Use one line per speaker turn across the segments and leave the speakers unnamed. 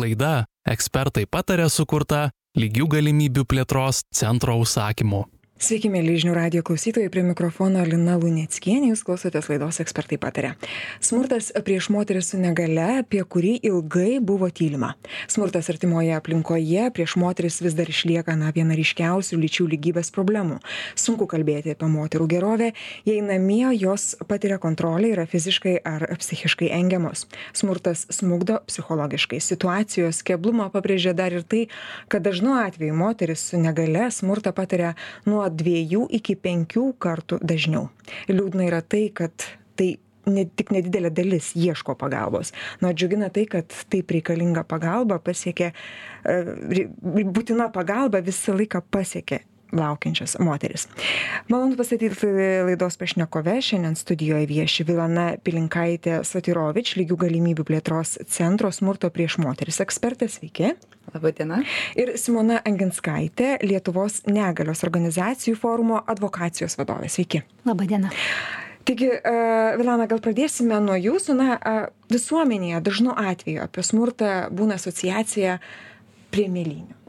Laida ekspertai patarė sukurta lygių galimybių plėtros centro užsakymu.
Sveiki, mėly žinių radio klausytojai, prie mikrofono Lina Lunieckienė, jūs klausotės laidos ekspertai patarė. Smurtas prieš moteris su negale, apie kurį ilgai buvo tylima. Smurtas artimoje aplinkoje prieš moteris vis dar išlieka na, viena ryškiausių lyčių lygybės problemų. Sunku kalbėti apie moterų gerovę, jei namie jos patiria kontrolę, yra fiziškai ar psichiškai engiamos. Smurtas smugdo psichologiškai. Situacijos keblumą pabrėžia dar ir tai, kad dažnu atveju moteris su negale smurtą patiria nuo dviejų iki penkių kartų dažniau. Liūdna yra tai, kad tai ne, tik nedidelė dalis ieško pagalbos. Na, džiugina tai, kad taip reikalinga pagalba pasiekia, e, būtina pagalba visą laiką pasiekia laukiančias moteris. Malonu pasakyti laidos pašnekove. Šiandien studijoje vieši Vilana Pilinkaitė Satirovič, lygių galimybių plėtros centro smurto prieš moteris ekspertė. Sveiki.
Labadiena.
Ir Simona Anginskaitė, Lietuvos negalios organizacijų forumo advokacijos vadovė. Sveiki.
Labadiena.
Taigi, uh, Vilana, gal pradėsime nuo jūsų. Na, uh, visuomenėje dažnu atveju apie smurtą būna asociacija prie mėlynių.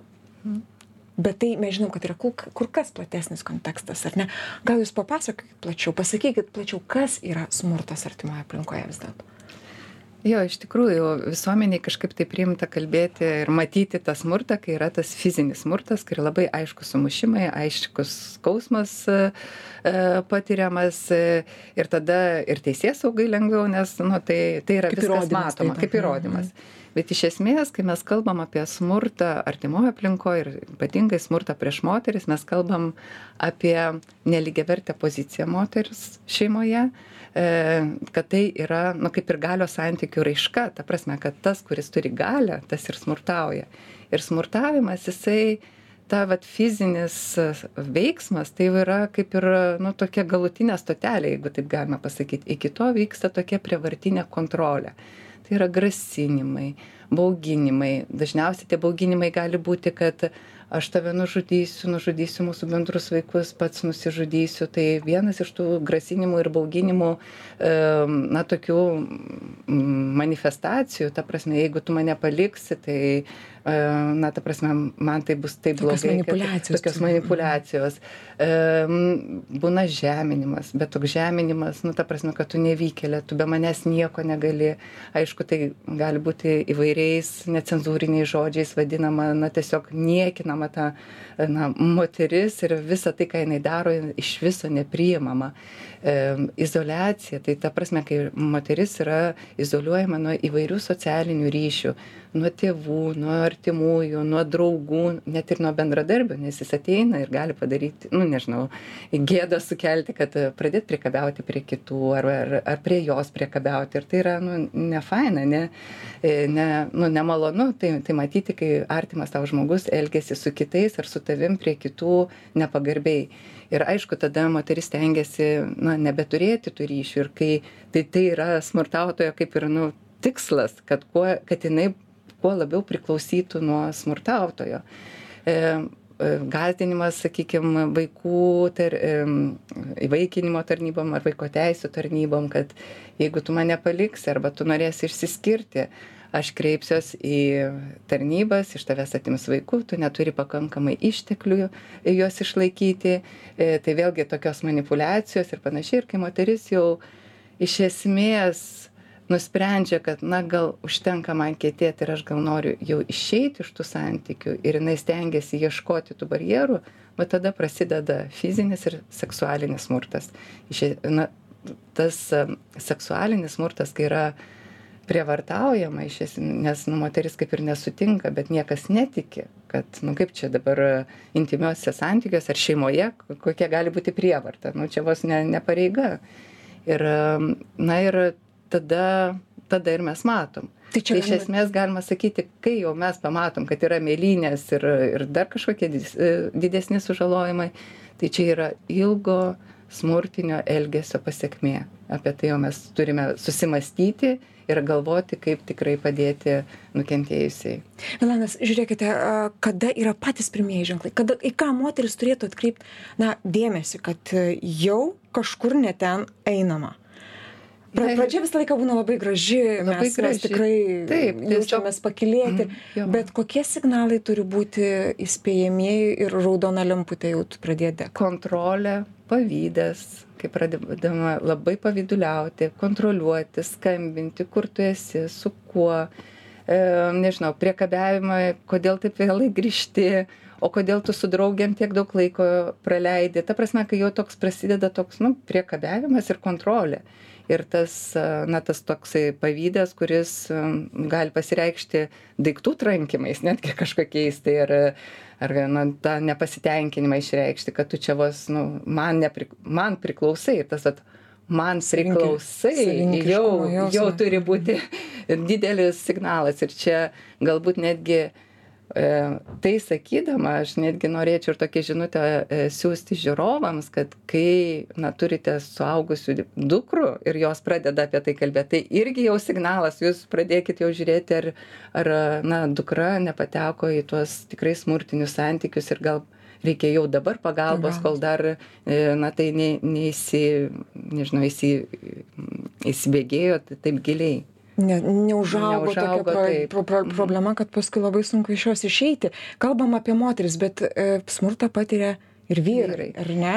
Hmm bet tai mes žinom kad yra kur, kur kas platesnis kontekstas, ar ne? Gal jūs papasakokit plačiau, pasakykit plačiau, kas yra smurtas artimoje aplinkoje vis dėlto.
Jo, iš tikrųjų, visuomeniai kažkaip tai priimta kalbėti ir matyti tą smurtą, kai yra tas fizinis smurtas, kai yra labai aiškus sumušimai, aiškus skausmas e, patiriamas e, ir tada ir teisės saugai lengviau, nes nu, tai, tai yra kaip viskas matoma, taip, kaip įrodymas. Mhm bet iš esmės kai mes kalbam apie smurtą artimoj aplinkoj ir ypatingai smurtą prieš moteris mes kalbam apie nelygiavertę poziciją moters šeimoje e, kad tai yra nu kaip ir galios santykių raiška. Ta prasme kad tas kuris turi galią tas ir smurtauja. Ir smurtavimas jisai ta vat fizinis veiksmas tai jau yra kaip ir nu tokia galutinė stotelė jeigu taip galima pasakyt iki to vyksta tokia prievartinė kontrolė. Tai yra grasinimai bauginimai. Dažniausiai tie bauginimai gali būti kad aš tave nužudysiu nužudysiu mūsų bendrus vaikus pats nusižudysiu. Tai vienas iš tų grasinimų ir bauginimų na tokių manifestacijų. Ta prasme jeigu tu mane paliksi tai na, ta prasme, man tai bus taip
blogai. Tokios manipulacijos.
Tokios manipulacijos. Būna žeminimas, bet toks žeminimas, nu, ta prasme, kad tu nevykėlė, tu be manęs nieko negali. Aišku, tai gali būti įvairiais necenzūriniais žodžiais vadinama, na, tiesiog niekinama ta na, moteris ir visa tai, ką jinai daro, iš viso nepriimama izoliacija tai ta prasme kai moteris yra izoliuojama nuo įvairių socialinių ryšių nuo tėvų nuo artimųjų nuo draugų net ir nuo bendradarbių nes jis ateina ir gali padaryti nu nežinau gėdą sukelti kad pradėt priekabiauti prie kitų ar ar ar prie jos priekabiauti. Ir tai yra nu nefaina ne e, ne nu nemalonu. Tai tai matyti kai artimas tau žmogus elgiasi su kitais ar su tavim prie kitų nepagarbiai. Ir aišku tada moteris stengiasi na nebeturėti tų ryšių. Ir kai tai tai yra smurtautojo kaip ir nu tikslas kad kuo kad jinai kuo labiau priklausytų nuo smurtautojo e, e gąsdinimas sakykim vaikų tar įvaikinimo tarnybom ar vaiko teisių tarnybom kad jeigu tu mane paliksi arba tu norėsi išsiskirti aš kreipsiuos į tarnybas iš tavęs atims vaikų tu neturi pakankamai išteklių juos išlaikyti. E, tai vėlgi tokios manipuliacijos ir panašiai. Ir kai moteris jau iš esmės nusprendžia kad na gal užtenka man kentėt ir aš gal noriu jau išeit iš tų santykių ir jinai stengiasi ieškoti tų barjerų va tada prasideda fizinis ir seksualinis smurtas. E, na tas seksualinis smurtas kai yra prievartaujama iš es nes nu moteris kaip ir nesutinka bet niekas netiki kad nu kaip čia dabar intymiuose santykiuose ar šeimoje kokia gali būti prievarta. Nu čia vos ne ne pareiga. Ir na ir tada tada ir mes matom. Tai čia iš esmės galima sakyti kai jau mes pamatom kad yra mėlynės ir ir dar kažkokie didesni sužalojimai tai čia yra ilgo smurtinio elgesio pasekmė. Apie tai jau mes turime susimąstyti ir galvoti kaip tikrai padėti nukentėjusiai.
Milanas žiūrėkite kada yra patys pirmieji ženklai? Kada į ką moteris turėtų atkreipt na dėmesį kad jau kažkur ne ten einama Pra, pradžia visą laiką būna labai graži, labai mes, graži. mes tikrai Taip, jaučiamės pakilėti, mm, bet kokie signalai turi būti įspėjamieji ir raudona lemputė jau pradėti?
Kontrolė, pavydas, kai pradedama labai pavyduliauti, kontroliuoti, skambinti, kur tu esi, su kuo, e, nežinau, priekabiavimą, kodėl taip vėlai grįžti, o kodėl tu su draugėm tiek daug laiko praleidi. Ta prasme, kai jau toks prasideda toks, nu, priekabiavimas ir kontrolė ir tas na tas toksai pavydas kuris gali pasireikšti daiktų trankymais netgi kažkokiais tai ar ar na tą nepasitenkinimą išreikšti kad tu čia vos nu man nepri man priklausai tas vat man priklausai jau jau turi būti didelis signalas. Ir čia galbūt netgi E, tai sakydama aš netgi norėčiau ir tokią žinutę e, siųsti žiūrovams kad kai na turite suaugusių dukrų ir jos pradeda apie tai kalbėt tai irgi jau signalas jūs pradėkit jau žiūrėti ar ar na dukra nepateko į tuos tikrai smurtinius santykius ir gal reikia jau dabar pagalbos kol dar e, na tai ne neįsi nežinau įsi įsibėgėjo taip giliai
ne neužaugo tokia pro, pro, pro, mhm. problema, kad paskui labai sunku iš jos išeiti. Kalbam apie moteris, bet e, smurtą patiria ir vyrai, ar ne?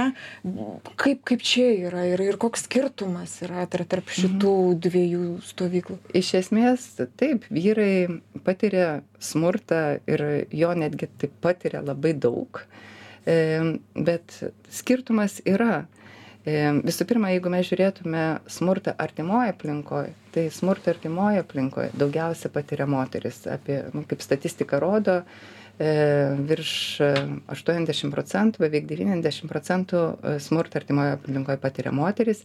Kaip, kaip čia yra ir, ir koks skirtumas yra tarp šitų mhm. dviejų stovyklų?
Iš esmės, taip, vyrai patiria smurtą ir jo netgi taip patiria labai daug, bet skirtumas yra Visų pirma, jeigu mes žiūrėtume smurtą artimoje aplinkoje, tai smurtą artimoje aplinkoje daugiausia patiria moteris. Apie, nu, kaip statistika rodo, e, virš 80 procentų, beveik 90 procentų e, smurtą artimoje aplinkoje patiria moteris,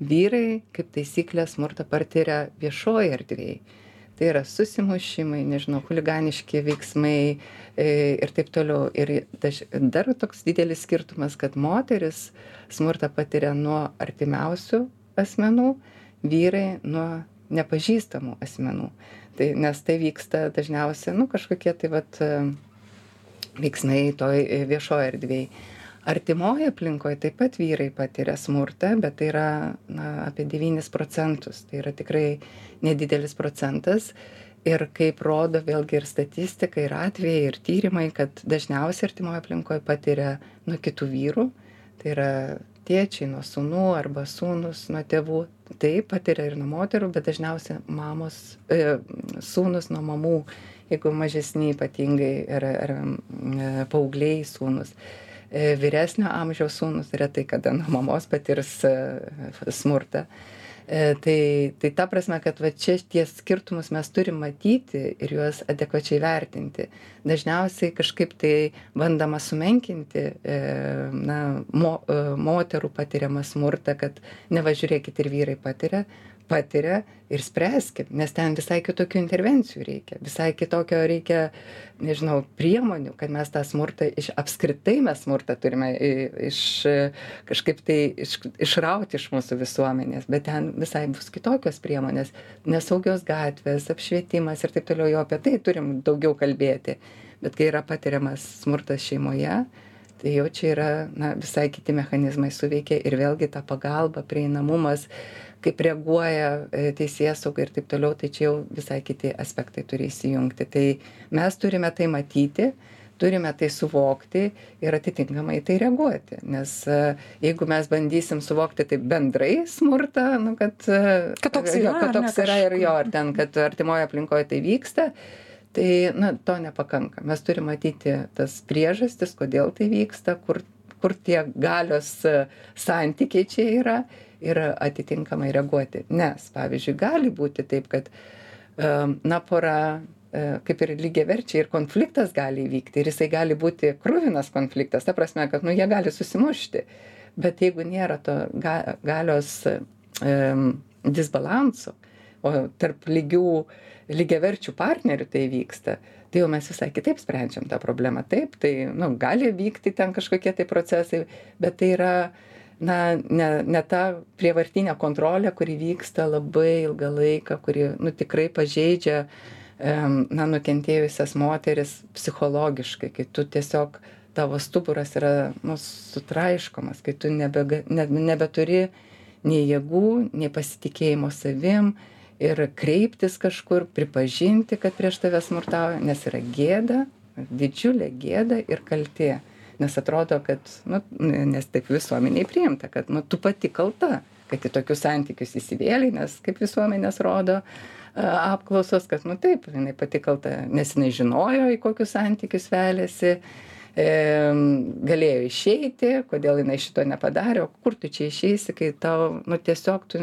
vyrai kaip taisyklė smurtą patiria viešoje erdvėje tai yra susimušimai nežinau chuliganiški veiksmai e, ir taip toliau. Ir dar toks didelis skirtumas kad moterys smurtą patiria nuo artimiausių asmenų vyrai nuo nepažįstamų asmenų. Tai nes tai vyksta dažniausia nu kažkokie tai vat veiksmai toj viešoj erdvėj artimoj aplinkoj taip pat vyrai patiria smurtą bet tai yra na apie devynis procentus. Tai yra tikrai nedidelis procentas. Ir kaip rodo vėlgi ir statistika ir atvejai ir tyrimai kad dažniausiai artimoj aplinkoj patiria nuo kitų vyrų. Tai yra tėčiai nuo sūnų arba sūnūs nuo tėvų. Taip patiria ir nuo moterų bet dažniausia mamos e, sūnūs nuo mamų jeigu mažesni ypatingai ar ar e, paaugliai sūnūs vyresnio amžiaus sūnus retai kada nuo mamos patirs e, smurtą. E, tai, tai ta prasme, kad va čia ties skirtumus mes turim matyti ir juos adekvačiai vertinti. Dažniausiai kažkaip tai bandama sumenkinti na, mo, moterų patiriamą smurtą, kad nevažiūrėkit ir vyrai patiria, patiria ir spręskim nes ten visai kitokių intervencijų reikia visai kitokio reikia nežinau priemonių kad mes tą smurtą iš apskritai mes smurtą turime iš kažkaip tai iš išrauti iš mūsų visuomenės bet ten visai bus kitokios priemonės nesaugios gatvės apšvietimas ir taip toliau jau apie tai turim daugiau kalbėti. Bet kai yra patiriamas smurtas šeimoje tai jau čia yra na visai kiti mechanizmai suveikia ir vėlgi ta pagalba prieinamumas kaip reaguoja e, teisėsauga ir taip toliau, tai čia jau visai kiti aspektai turi įsijungti. Tai mes turime tai matyti, turime tai suvokti ir atitinkamai tai reaguoti. Nes e, jeigu mes bandysim suvokti taip bendrai smurtą, nu, kad, e,
kad toks yra,
kad toks yra ir jo, ar ten, kad artimoje aplinkoje tai vyksta, tai na, to nepakanka. Mes turime matyti tas priežastis, kodėl tai vyksta, kur, kur tie galios santykiai čia yra ir atitinkamai reaguoti. Nes, pavyzdžiui, gali būti taip, kad, na, pora e, kaip ir lygiaverčiai ir konfliktas gali įvykti ir jisai gali būti krūvinas konfliktas, ta prasme, kad, nu, jie gali susimušti, bet jeigu nėra to ga, galios disbalanso, o tarp lygių, lygiaverčių partnerių tai vyksta, tai jau mes visai kitaip sprendžiam tą problemą. Taip, tai, nu, gali vykti ten kažkokie tai procesai, bet tai yra, na ne ne ta prievartinė kontrolė kuri vyksta labai ilgą laiką kuri nu tikrai pažeidžia na nukentėjusias moteris psichologiškai kai tu tiesiog tavo stuburas yra nu sutraiškomas kai tu nebega ne nebeturi nei jėgų nei pasitikėjimo savim ir kreiptis kažkur pripažinti kad prieš tave smurtauja nes yra gėda didžiulė gėda ir kaltė. Nes atrodo kad nu nes taip visuomenėj priimta kad nu tu pati kalta kad į tokius santykius įsivėlei nes kaip visuomenės rodo apklausos kad nu taip jinai pati kalta nes jinai žinojo į kokius santykius veliasi e, galėjo išeiti, kodėl jinai šito nepadarė, o kur tu čia išeisi, kai tau, nu, tiesiog tu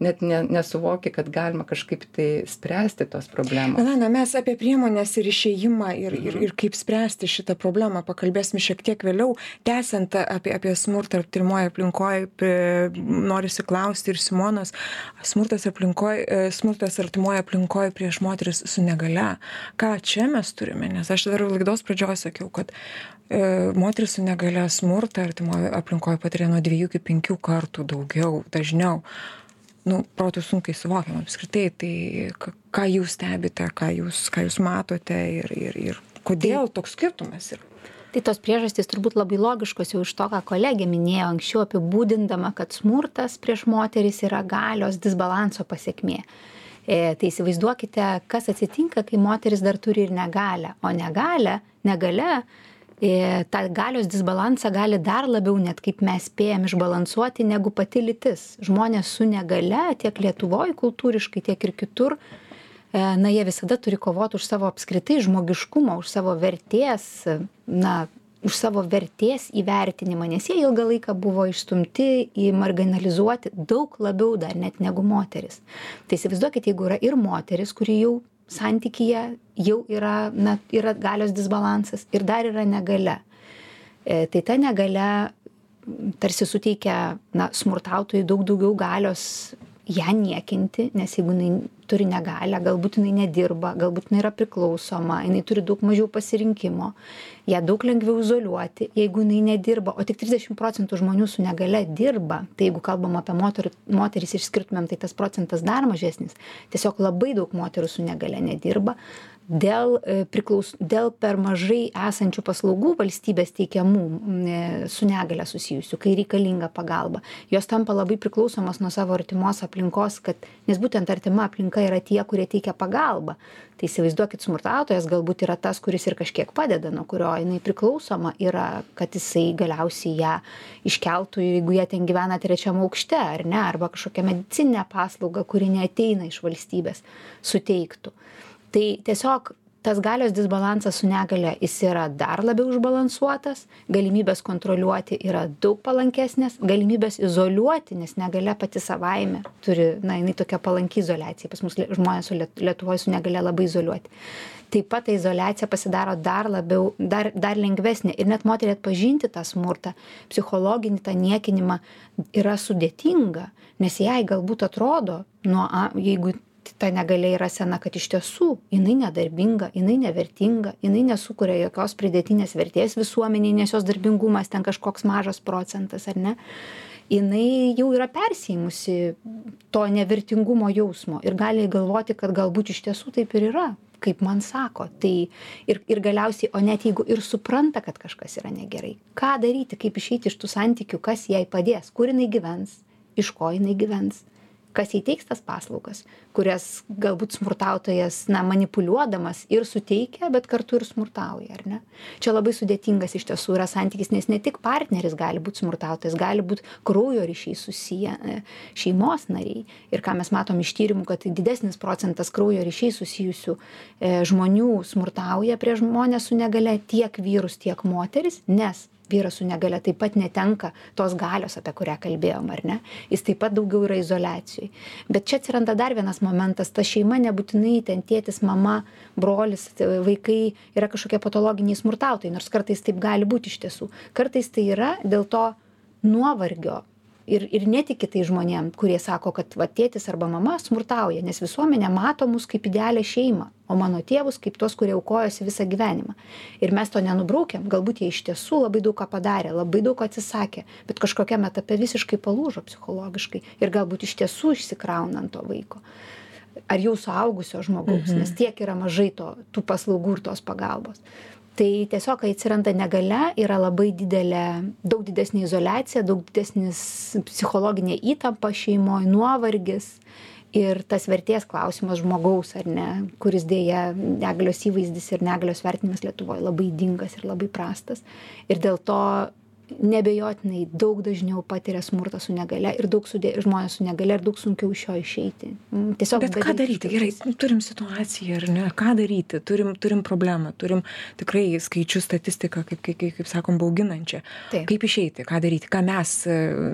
net ne, nesuvoki, kad galima kažkaip tai spręsti tos problemos.
Elena, mes apie priemonės ir išėjimą ir, ir, ir kaip spręsti šitą problemą pakalbėsime šiek tiek vėliau. Tęsiant apie, apie smurtą artimoje aplinkoje, norisi klausti ir Simonas, smurtas, aplinkoj, e, smurtas artimoje aplinkoje prieš moteris su negale. Ką čia mes turime? Nes aš dar laidos pradžioje sakiau, kad e, moteris su negale smurtą artimoje aplinkoje patiria nuo dviejų iki penkių kartų daugiau, dažniau nu protu sunkiai suvokiama apskritai tai ką jūs stebite ką jūs ką jūs matote ir ir ir kodėl toks skirtumas yra
Tai tos priežastys turbūt labai logiškos jau iš to, ką kolegė minėjo anksčiau apibūdindama, kad smurtas prieš moteris yra galios disbalanso pasiekmė. E, tai įsivaizduokite, kas atsitinka, kai moteris dar turi ir negalę. O negalę, negale E, tą galios disbalansą gali dar labiau net kaip mes spėjam išbalansuoti negu pati lytis. Žmonės su negale tiek Lietuvoje kultūriškai, tiek ir kitur, e, na, jie visada turi kovoti už savo apskritai žmogiškumą, už savo vertės, na, už savo vertės įvertinimą, nes jie ilgą laiką buvo išstumti į marginalizuoti daug labiau dar net negu moteris. Tai įsivaizduokit, jeigu yra ir moteris, kuri jau santykyje jau yra, na, yra galios disbalansas ir dar yra negale. E, tai ta negale tarsi suteikia na, smurtautojui daug daugiau galios ją niekinti, nes jeigu jinai turi negalę, galbūt jinai nedirba, galbūt jinai yra priklausoma, jinai turi daug mažiau pasirinkimo, ją daug lengviau izoliuoti, jeigu jinai nedirba, o tik 30 procentų žmonių su negale dirba, tai jeigu kalbam apie moter, moteris išskirtumėm, tai tas procentas dar mažesnis. Tiesiog labai daug moterų su negale nedirba, dėl, e, priklaus, dėl per mažai esančių paslaugų valstybės teikiamų e, su negale susijusių, kai reikalinga pagalba. Jos tampa labai priklausomos nuo savo artimos aplinkos, kad, nes būtent artima aplinka yra tie, kurie teikia pagalbą. Tai įsivaizduokit, smurtautojas galbūt yra tas, kuris ir kažkiek padeda, nuo kurio jinai priklausoma yra, kad jisai galiausiai ją iškeltų, jeigu jie ten gyvena trečiam aukšte, ar ne, arba kažkokią medicinę paslaugą, kuri neateina iš valstybės, suteiktų tai tiesiog tas galios disbalansas su negalia jis yra dar labiau išbalansuotas galimybės kontroliuoti yra daug palankesnės galimybės izoliuoti nes negalia pati savaime turi na jinai tokia palanki izoliacijai pas mus žmonės su lietuvoj su negalia labai izoliuoti. Taip pat ta izoliacija pasidaro dar labiau dar dar lengvesnė ir net moteriai atpažinti tą smurtą psichologinį tą niekinimą yra sudėtinga nes jai galbūt atrodo nuo a jeigu ta negalia yra sena kad iš tiesų jinai nedarbinga jinai nevertinga jinai nesukuria jokios pridėtinės vertės visuomenei nes jos darbingumas ten kažkoks mažas procentas ar ne? Jinai jau yra persiėmusi to nevertingumo jausmo ir gali galvoti kad galbūt iš tiesų taip ir yra kaip man sako. Tai ir ir galiausiai o net jeigu ir supranta kad kažkas yra negerai ką daryti kaip išeiti iš tų santykių kas jai padės kur jinai gyvens iš ko jinai gyvens kas jai teiks tas paslaugas kurias galbūt smurtautojas na manipuliuodamas ir suteikia bet kartu ir smurtauja ar ne? Čia labai sudėtingas iš tiesų yra santykis nes ne tik partneris gali būt smurtautojas gali būt kraujo ryšiais susiję e, šeimos nariai. Ir ką mes matom iš tyrimų kad didesnis procentas kraujo ryšiais susijusių e, žmonių smurtauja prieš žmones su negalia tiek vyrus tiek moteris nes vyras su negalia taip pat netenka tos galios apie kurią kalbėjom ar ne? Jis taip pat daugiau yra izoliacijoj bet čia atsiranda dar vienas momentas. Ta šeima nebūtinai ten tėtis mama brolis vaikai yra kažkokie patologiniai smurtautojai nors kartais taip gali būt iš tiesų. Kartais tai yra dėl to nuovargio ir ir netiki tais žmonėm kurie sako kad va tėtis arba mama smurtauja nes visuomenė mato mus kaip idealią šeimą o mano tėvus kaip tuos kurie aukojosi visą gyvenimą ir mes to nenubraukiam galbūt jie iš tiesų labai daug ką padarė labai daug atsisakė bet kažkokiam etape visiškai palūžo psichologiškai ir galbūt iš tiesų išsikrauna ant to vaiko ar jau suaugusio žmogaus, mhm. nes tiek yra mažai to, tų paslaugų ir tos pagalbos. Tai tiesiog kai atsiranda negalia yra labai didelė daug didesnė izoliacija daug didesnis psichologinė įtampa šeimoj nuovargis ir tas vertės klausimas žmogaus ar ne kuris deja negalios įvaizdis ir negalios vertinimas lietuvoj labai ydingas ir labai prastas. Ir dėl to neabejotinai daug dažniau patiria smurtą su negalia ir daug sudė žmonės su negalia ir daug sunkiau iš jo išeiti. Mm, tiesiog
bet ką daryti? Gerai turim situaciją ar ne? Ką daryti? Turim turim problemą turim tikrai skaičius statistiką kaip kaip kaip sakom bauginančią. Kaip išeiti? Ką daryti? Ką mes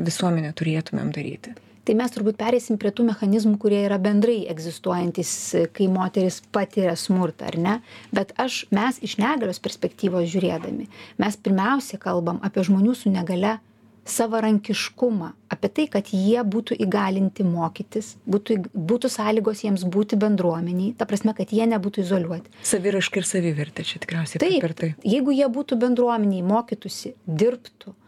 visuomenė turėtumėm daryti
tai mes turbūt pereisim prie tų mechanizmų kurie yra bendrai egzistuojantys kai moteris patiria smurtą ar ne? Bet aš mes iš negalios perspektyvos žiūrėdami mes pirmiausia kalbam apie žmonių su negalia savarankiškumą apie tai kad jie būtų įgalinti mokytis būtų būtų sąlygos jiems būti bendruomenėj ta prasme kad jie nebūtų izoliuoti.
Saviraiška ir savivertė čia tikriausiai
taip
per tai.
jeigu jie būtų bendruomenėj mokytųsi dirbtų E,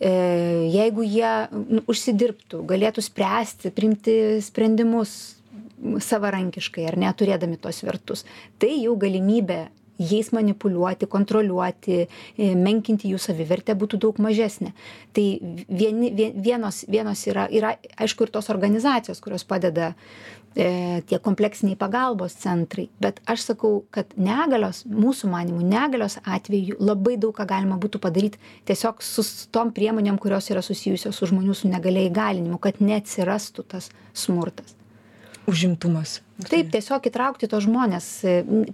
jeigu jie nu, užsidirbtų, galėtų spręsti, priimti sprendimus savarankiškai ar neturėdami tos vertus, tai jau galimybė jais manipuliuoti, kontroliuoti, e, menkinti jų savivertę būtų daug mažesnė. Tai vieni, vienos, vienos yra, yra, aišku, ir tos organizacijos, kurios padeda e, tie kompleksiniai pagalbos centrai bet aš sakau kad negalios mūsų manymu negalios atveju labai daug ką galima būtų padaryt tiesiog su tom priemonėm kurios yra susijusios su žmonių su negalia įgalinimu kad neatsirastų tas smurtas
užimtumas.
Taip, tiesiog įtraukti tos žmonės,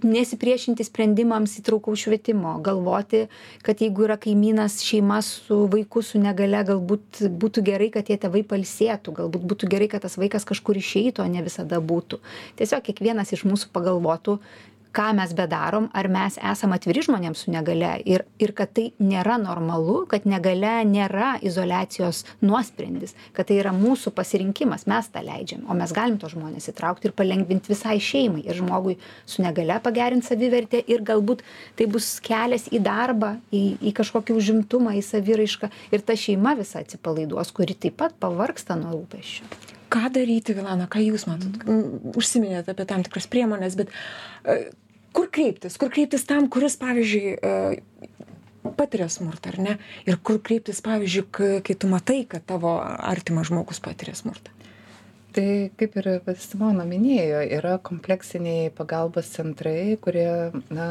nesipriešinti sprendimams įtraukaus švietimo, galvoti, kad jeigu yra kaimynas šeima su vaiku su negale, galbūt būtų gerai, kad tie tėvai palsėtų, galbūt būtų gerai, kad tas vaikas kažkur išeitų, o ne visada būtų. Tiesiog kiekvienas iš mūsų pagalvotų, ką mes bedarom ar mes esam atviri žmonėms su negalia ir ir kad tai nėra normalu kad negalia nėra izoliacijos nuosprendis kad tai yra mūsų pasirinkimas mes tą leidžiam o mes galim tuos žmones įtraukt ir palengvint visai šeimai ir žmogui su negalia pagerint savivertę ir galbūt tai bus kelias į darbą į į kažkokį užimtumą į saviraišką ir ta šeima visa atsipalaiduos kuri taip pat pavargsta nuo rūpesčių.
Ką daryti vilana ką jūs matot? Užsiminėt apie tam tikras priemones bet kur kreiptis kur kreiptis tam kuris pavyzdžiui e, patiria smurtą ar ne ir kur kreiptis pavyzdžiui kai tu matai kad tavo artimas žmogus patiria smurtą
tai kaip ir simona minėjo yra kompleksiniai pagalbos centrai kurie na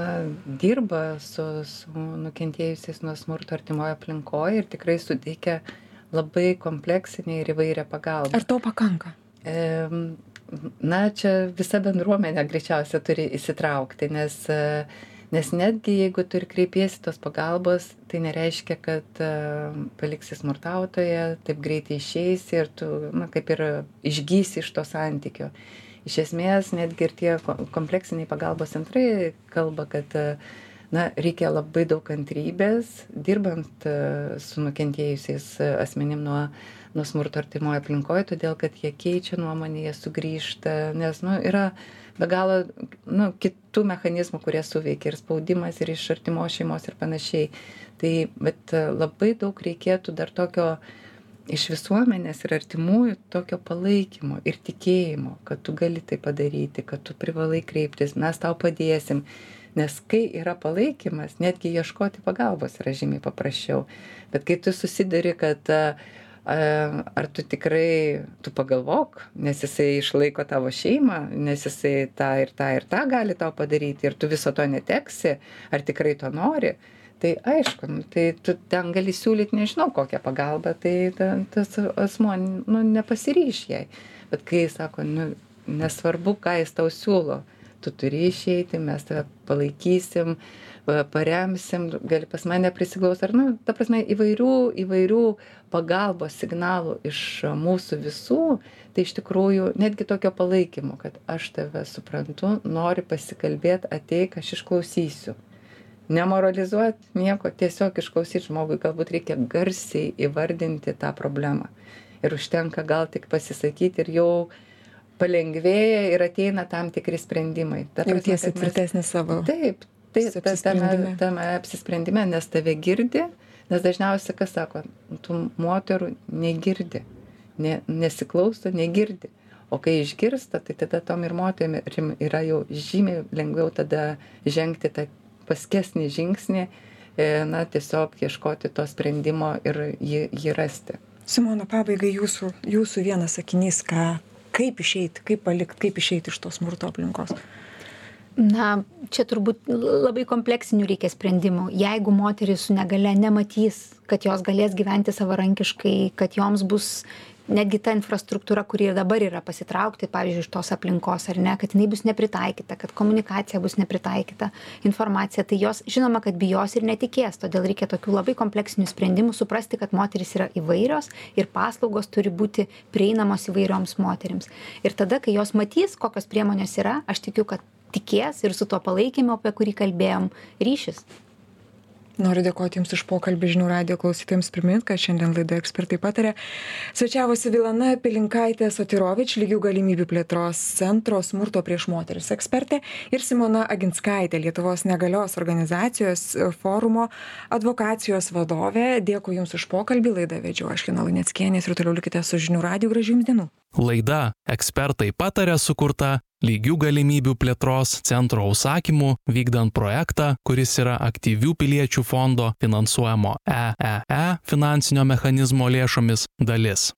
dirba su su nukentėjusiais nuo smurto artimoj aplinkoj ir tikrai suteikia labai kompleksinę ir įvairią pagalbą.
Ar to pakanka?
E, na, čia visa bendruomenė greičiausia turi įsitraukti, nes, nes netgi jeigu tu ir kreipiesi tos pagalbos, tai nereiškia, kad paliksi smurtautoje, taip greitai išeisi ir tu, na, kaip ir išgysi iš to santykio. Iš esmės, netgi ir tie kompleksiniai pagalbos centrai kalba, kad uh, na reikia labai daug kantrybės dirbant e, su nukentėjusiais e, asmenim nuo nuo smurto artimoj aplinkoj todėl kad jie keičia nuomonę jie sugrįžta nes nu yra be galo nu kitų mechanizmų kurie suveikia ir spaudimas ir iš artimos šeimos ir panašiai. Tai bet e, labai daug reikėtų dar tokio iš visuomenės ir artimųjų tokio palaikymo ir tikėjimo kad tu gali tai padaryti kad tu privalai kreiptis mes tau padėsim. Nes kai yra palaikymas netgi ieškoti pagalbos yra žymiai paprasčiau. Bet kai tu susiduri kad ar tu tikrai tu pagalvok nes jisai išlaiko tavo šeimą nes jisai tą ir tą ir tą gali tau padaryti ir tu viso to neteksi ar tikrai to nori tai aišku nu tai tu ten gali siūlyt nežinau kokią pagalbą tai ta tas asmuo nu nepasiryš jai. Bet kai sako nu nesvarbu ką jis tau siūlo tu turi išeiti, mes tave palaikysim, paremsim, gali pas mane prisiglaus, ar, nu, ta prasme, įvairių, įvairių pagalbos signalų iš mūsų visų, tai iš tikrųjų netgi tokio palaikymo, kad aš tave suprantu, nori pasikalbėti, ateik, aš išklausysiu. Nemoralizuoti nieko, tiesiog išklausyti žmogui, galbūt reikia garsiai įvardinti tą problemą. Ir užtenka gal tik pasisakyti ir jau palengvėja ir ateina tam tikri sprendimai.
Jautiesi tvirtesnis savo.
Taip, tai ta, tame, tame apsisprendime, nes tave girdi, nes dažniausiai, kas sako, tų moterų negirdi, ne, nesiklauso, negirdi. O kai išgirsta, tai tada tom ir moterim yra jau žymiai lengviau tada žengti tą paskesnį žingsnį, e, na, tiesiog ieškoti to sprendimo ir jį, jį rasti.
Simona, pabaigai jūsų, jūsų vienas sakinys, ką, kaip išeiti, kaip palikti, kaip išeiti iš tos smurto aplinkos
na čia turbūt labai kompleksinių reikia sprendimų. Jeigu moterys su negalia nematys kad jos galės gyventi savarankiškai kad joms bus netgi ta infrastruktūra kuri ir dabar yra pasitraukti pavyzdžiui iš tos aplinkos ar ne kad jinai bus nepritaikyta kad komunikacija bus nepritaikyta informacija tai jos žinoma kad bijos ir netikės. Todėl reikia tokių labai kompleksinių sprendimų suprasti kad moterys yra įvairios ir paslaugos turi būti prieinamos įvairioms moterims. Ir tada kai jos matys kokios priemonės yra aš tikiu kad tikės ir su tuo palaikymu, apie kurį kalbėjom, ryšis.
Noriu dėkoti Jums už pokalbį žinių radio klausytėms primint, kad šiandien laidoje ekspertai patarė. Svečiavosi Vilana Pilinkaitė Sotirovič, lygių galimybių plėtros centro smurto prieš moteris ekspertė ir Simona Aginskaitė, Lietuvos negalios organizacijos forumo advokacijos vadovė. Dėkui Jums už pokalbį, laidą vedžiau aš Lina Luneckienės ir toliau likite su žinių radio gražių Jums dienų.
Laida ekspertai patarė sukurta lygių galimybių plėtros centro užsakymu vykdant projektą, kuris yra aktyvių piliečių fondo finansuojamo EEE e finansinio mechanizmo lėšomis dalis.